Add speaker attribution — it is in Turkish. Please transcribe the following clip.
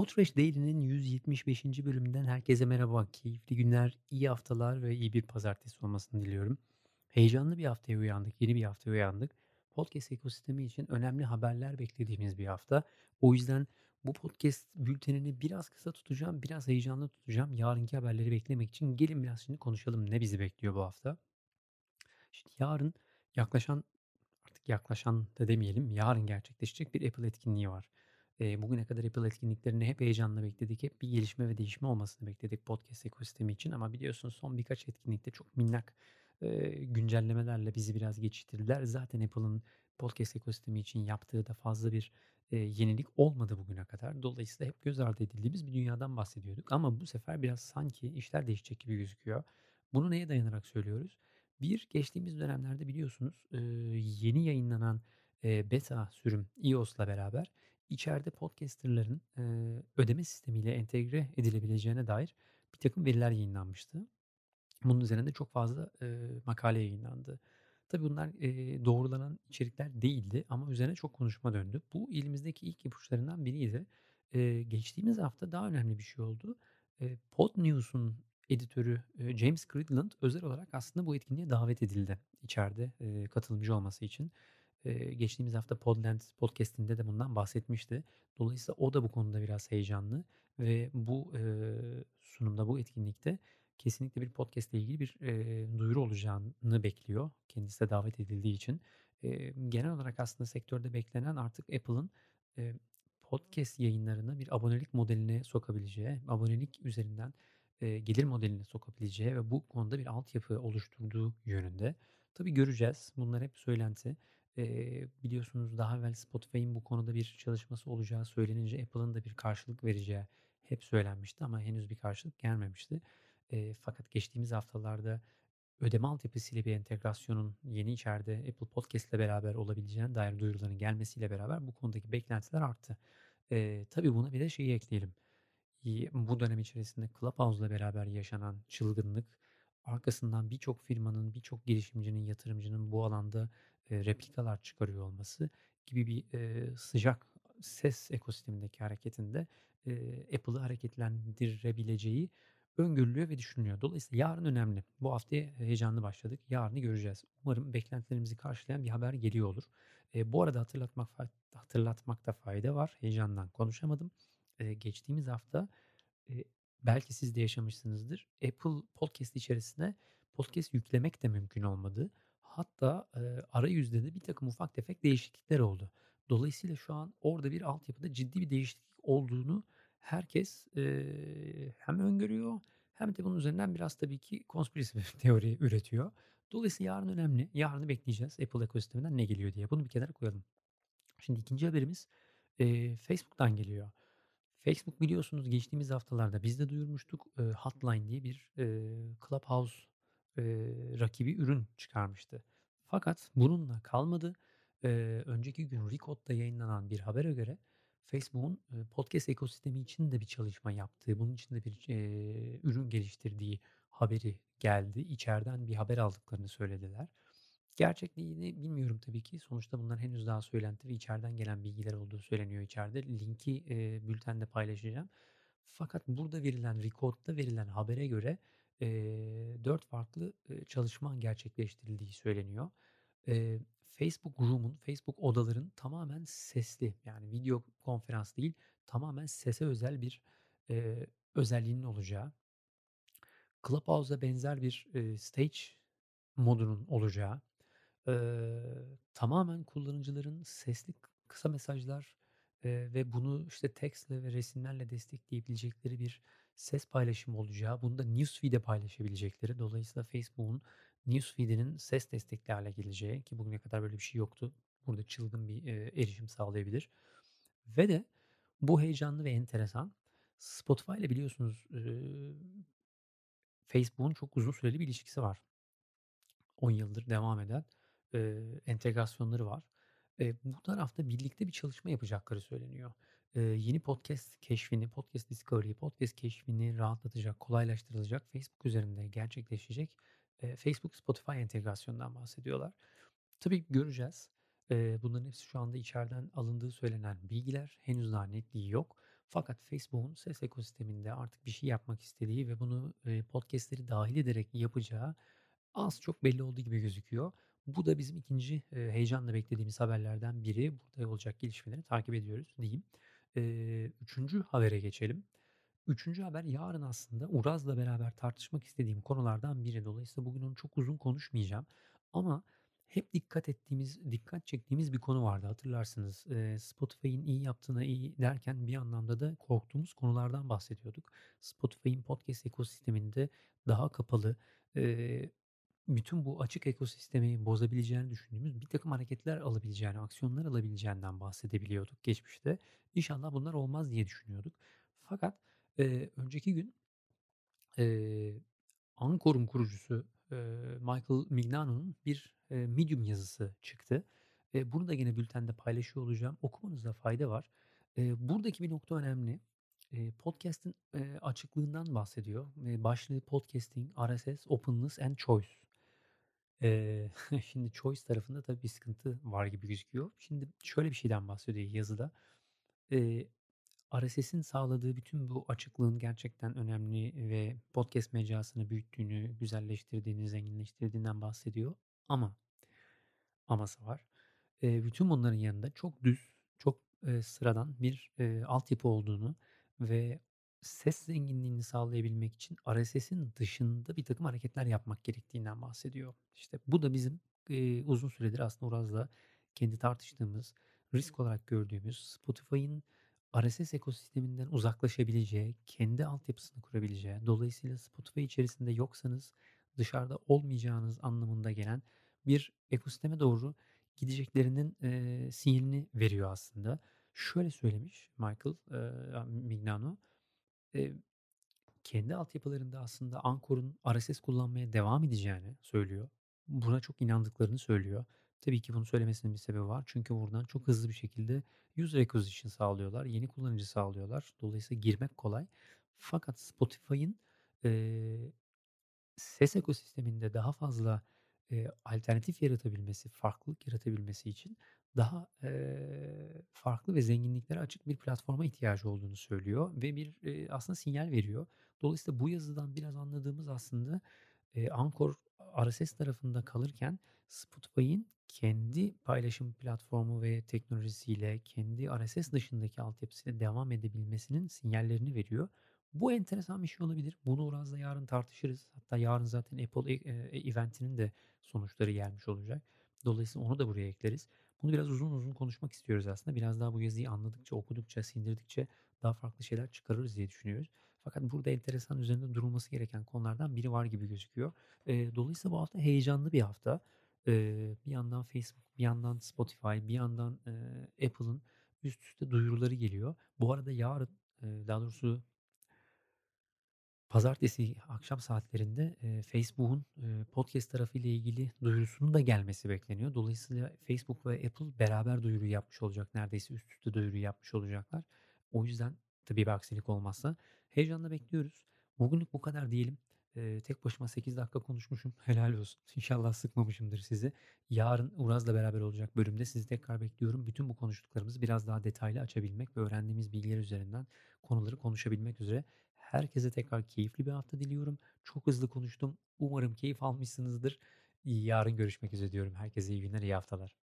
Speaker 1: Podfresh Daily'nin 175. bölümünden herkese merhaba. Keyifli günler, iyi haftalar ve iyi bir pazartesi olmasını diliyorum. Heyecanlı bir haftaya uyandık, yeni bir haftaya uyandık. Podcast ekosistemi için önemli haberler beklediğimiz bir hafta. O yüzden bu podcast bültenini biraz kısa tutacağım, biraz heyecanlı tutacağım. Yarınki haberleri beklemek için gelin biraz şimdi konuşalım ne bizi bekliyor bu hafta. Şimdi yarın yaklaşan Artık yaklaşan da demeyelim, yarın gerçekleşecek bir Apple etkinliği var. Eee, bugüne kadar Apple etkinliklerini hep heyecanla bekledik. Hep bir gelişme ve değişme olmasını bekledik podcast ekosistemi için ama biliyorsunuz son birkaç etkinlikte çok minnak, eee, güncellemelerle bizi biraz geçiştirdiler. Zaten Apple'ın podcast ekosistemi için yaptığı da fazla bir, eee, yenilik olmadı bugüne kadar. Dolayısıyla hep göz ardı edildiğimiz bir dünyadan bahsediyorduk ama bu sefer biraz sanki işler değişecek gibi gözüküyor. Bunu neye dayanarak söylüyoruz? Bir, geçtiğimiz dönemlerde biliyorsunuz, eee, yeni yayınlanan, eee, beta sürüm iOS'la beraber içeride podcaster'ların, eee, ödeme sistemiyle entegre edilebileceğine dair birtakım veriler yayınlanmıştı. Bunun üzerinde çok fazla, eee, makale yayınlandı. Tabii bunlar, eee, doğrulanan içerikler değildi ama üzerine çok konuşma döndü. Bu elimizdeki ilk ipuçlarından biriydi. Eee, geçtiğimiz hafta daha önemli bir şey oldu. Eee, Podnews'un editörü, eee, James Cridland özel olarak aslında bu etkinliğe davet edildi içeride, eee, katılımcı olması için. Geçtiğimiz hafta Podland podcast'inde de bundan bahsetmişti. Dolayısıyla o da bu konuda biraz heyecanlı ve bu, sunumda, bu etkinlikte kesinlikle bir podcast ile ilgili bir, duyuru olacağını bekliyor kendisi de davet edildiği için. Genel olarak aslında sektörde beklenen artık Apple'ın, podcast yayınlarını bir abonelik modeline sokabileceği, abonelik üzerinden, gelir modeline sokabileceği ve bu konuda bir altyapı oluşturduğu yönünde. Tabii göreceğiz. Bunlar hep söylenti. Biliyorsunuz daha evvel Spotify'ın bu konuda bir çalışması olacağı söylenince Apple'ın da bir karşılık vereceği hep söylenmişti ama henüz bir karşılık gelmemişti. Fakat geçtiğimiz haftalarda ödeme altyapısıyla bir entegrasyonun yeni içeride Apple Podcast ile beraber olabileceğine dair duyuruların gelmesiyle beraber bu konudaki beklentiler arttı. Eee, tabii buna bir de şeyi ekleyelim. Bu dönem içerisinde Clubhouse'la beraber yaşanan çılgınlık, arkasından birçok firmanın, birçok girişimcinin, yatırımcının bu alanda, replikalar çıkarıyor olması gibi bir, sıcak ses ekosistemindeki hareketinde, eee, Apple'ı hareketlendirebileceği öngörülüyor ve düşünülüyor. Dolayısıyla yarın önemli. Bu haftaya heyecanlı başladık. Yarını göreceğiz. Umarım beklentilerimizi karşılayan bir haber geliyor olur. Bu arada hatırlatmak hatırlatmakta fayda var. Heyecandan konuşamadım. Geçtiğimiz hafta, belki siz de yaşamışsınızdır. Apple Podcast içerisine podcast yüklemek de mümkün olmadı. Hatta, eee, arayüzde de birtakım ufak tefek değişiklikler oldu. Dolayısıyla şu an orada bir altyapıda ciddi bir değişiklik olduğunu herkes, eee, hem öngörüyor hem de bunun üzerinden biraz tabii ki konspirasi teori üretiyor. Dolayısıyla yarın önemli. Yarını bekleyeceğiz Apple ekosisteminden ne geliyor diye. Bunu bir kenara koyalım. Şimdi ikinci haberimiz, eee, Facebook'tan geliyor. Facebook biliyorsunuz geçtiğimiz haftalarda biz de duyurmuştuk. Eee, Hotline diye bir, eee, Clubhouse, eee, rakibi ürün çıkarmıştı. Fakat bununla kalmadı. Eee, önceki gün Record'da yayınlanan bir habere göre Facebook'un, eee, podcast ekosistemi için de bir çalışma yaptığı, bunun için de bir, eee, ürün geliştirdiği haberi geldi. İçeriden bir haber aldıklarını söylediler. Gerçekliğini bilmiyorum tabii ki. Sonuçta bunlar henüz daha söylenti ve içeriden gelen bilgiler olduğu söyleniyor içeride. Linki, eee, bültende paylaşacağım. Fakat burada verilen, Record'da verilen habere göre, eee, 4 farklı, çalışma gerçekleştirildiği söyleniyor. Eee, Facebook Room'un, Facebook odaların tamamen sesli, yani video konferans değil, tamamen sese özel bir, eee, özelliğinin olacağı, Clubhouse'a benzer bir, eee, stage modunun olacağı, Eee, tamamen kullanıcıların sesli kısa mesajlar, eee, ve bunu, işte, tekstle ve resimlerle destekleyebilecekleri bir ses paylaşımı olacağı, bunu da newsfeed'e paylaşabilecekleri, dolayısıyla Facebook'un newsfeed'inin ses destekli geleceği ki bugüne kadar böyle bir şey yoktu. Burada çılgın bir, eee, erişim sağlayabilir ve de bu heyecanlı ve enteresan, Spotify'la biliyorsunuz, eee, Facebook'un çok uzun süreli bir ilişkisi var. 10 yıldır devam eden, eee, entegrasyonları var. Eee, bu tarafta birlikte bir çalışma yapacakları söyleniyor. Yeni podcast keşfini, podcast discovery'yi, podcast keşfini rahatlatacak, kolaylaştırılacak, Facebook üzerinde gerçekleşecek, Facebook Spotify entegrasyonundan bahsediyorlar. Tabii göreceğiz. Bunların hepsi şu anda içeriden alındığı söylenen bilgiler. Henüz daha netliği yok. Fakat Facebook'un ses ekosisteminde artık bir şey yapmak istediği ve bunu, eee, podcast'leri dâhil ederek yapacağı az çok belli olduğu gibi gözüküyor. Bu da bizim 2'nci, eee, heyecanla beklediğimiz haberlerden biri. Burada olacak gelişmeleri takip ediyoruz diyeyim. Eee, 3'üncü habere geçelim. 3'üncü haber yarın aslında Uraz'la beraber tartışmak istediğim konulardan biri. Dolayısıyla bugün onu çok uzun konuşmayacağım ama hep dikkat ettiğimiz, dikkat çektiğimiz bir konu vardı hatırlarsınız. Spotify'ın iyi yaptığına iyi derken bir anlamda da korktuğumuz konulardan bahsediyorduk. Spotify'ın podcast ekosisteminde daha kapalı, bütün bu açık ekosistemi bozabileceğini düşündüğümüz birtakım hareketler alabileceğini, aksiyonlar alabileceğinden bahsedebiliyorduk geçmişte. İnşallah bunlar olmaz diye düşünüyorduk. Fakat, eee, önceki gün, eee, Anchor'un kurucusu, eee, Michael Mignano'nun bir, eee, Medium yazısı çıktı. Eee, bunu da gene bültende paylaşıyor olacağım. Okumanızda fayda var. Eee, buradaki bir nokta önemli. Eee, podcast'in, açıklığından bahsediyor. Eee, başlığı "Podcasting, RSS, Openness and Choice." Eee, şimdi choice tarafında tabii bir sıkıntı var gibi gözüküyor. Şimdi şöyle bir şeyden bahsediyor yazıda. Eee, RSS'in sağladığı bütün bu açıklığın gerçekten önemli ve podcast mecrasını büyüttüğünü, güzelleştirdiğini, zenginleştirdiğinden bahsediyor. Ama, aması var. Eee, bütün bunların yanında çok düz, çok, eee, sıradan bir, eee, altyapı olduğunu ve ses zenginliğini sağlayabilmek için RSS'in dışında birtakım hareketler yapmak gerektiğinden bahsediyor. İşte bu da bizim, eee, uzun süredir aslında Uraz'la kendi tartıştığımız, risk olarak gördüğümüz Spotify'ın RSS ekosisteminden uzaklaşabileceği, kendi altyapısını kurabileceği, dolayısıyla Spotify içerisinde yoksanız dışarıda olmayacağınız anlamında gelen bir ekosisteme doğru gideceklerinin, eee, sinyalini veriyor aslında. Şöyle söylemiş Michael, eee, Mignano, eee, kendi altyapılarında aslında Anchor'un RSS kullanmaya devam edeceğini söylüyor. Buna çok inandıklarını söylüyor. Tabii ki bunu söylemesinin bir sebebi var. Çünkü buradan çok hızlı bir şekilde user acquisition sağlıyorlar. Yeni kullanıcı sağlıyorlar. Dolayısıyla girmek kolay. Fakat Spotify'ın, eee, ses ekosisteminde daha fazla, eee, alternatif yaratabilmesi, farklılık yaratabilmesi için daha, eee, farklı ve zenginliklere açık bir platforma ihtiyacı olduğunu söylüyor ve bir, eee, aslında sinyal veriyor. Dolayısıyla bu yazıdan biraz anladığımız aslında, eee, Anchor RSS tarafında kalırken Spotify'ın kendi paylaşım platformu ve teknolojisiyle, kendi RSS dışındaki altyapısıyla devam edebilmesinin sinyallerini veriyor. Bu enteresan bir şey olabilir. Bunu Uraz'la yarın tartışırız. Hatta yarın zaten Apple, eee, event'inin de sonuçları gelmiş olacak. Dolayısıyla onu da buraya ekleriz. Bunu biraz uzun uzun konuşmak istiyoruz aslında. Biraz daha bu yazıyı anladıkça, okudukça, sindirdikçe daha farklı şeyler çıkarırız diye düşünüyoruz. Fakat burada enteresan üzerinde durulması gereken konulardan biri var gibi gözüküyor. Eee, dolayısıyla bu hafta heyecanlı bir hafta. Eee, bir yandan Facebook, bir yandan Spotify, bir yandan, eee, Apple'ın üst üste duyuruları geliyor. Bu arada yarın, eee, daha doğrusu pazartesi akşam saatlerinde, Facebook'un, podcast tarafıyla ilgili duyurusunun da gelmesi bekleniyor. Dolayısıyla Facebook ve Apple beraber duyuru yapmış olacak. Neredeyse üst üste duyuru yapmış olacaklar. O yüzden tabii bir aksilik olmazsa heyecanla bekliyoruz. Bugünlük bu kadar diyelim. Tek başıma 8 dakika konuşmuşum. Helal olsun. İnşallah sıkmamışımdır sizi. Yarın Uraz'la beraber olacak bölümde sizi tekrar bekliyorum. Bütün bu konuştuklarımızı biraz daha detaylı açabilmek ve öğrendiğimiz bilgiler üzerinden konuları konuşabilmek üzere. Herkese tekrar keyifli bir hafta diliyorum. Çok hızlı konuştum. Umarım keyif almışsınızdır. Yarın görüşmek üzere diyorum. Herkese iyi günler, iyi haftalar.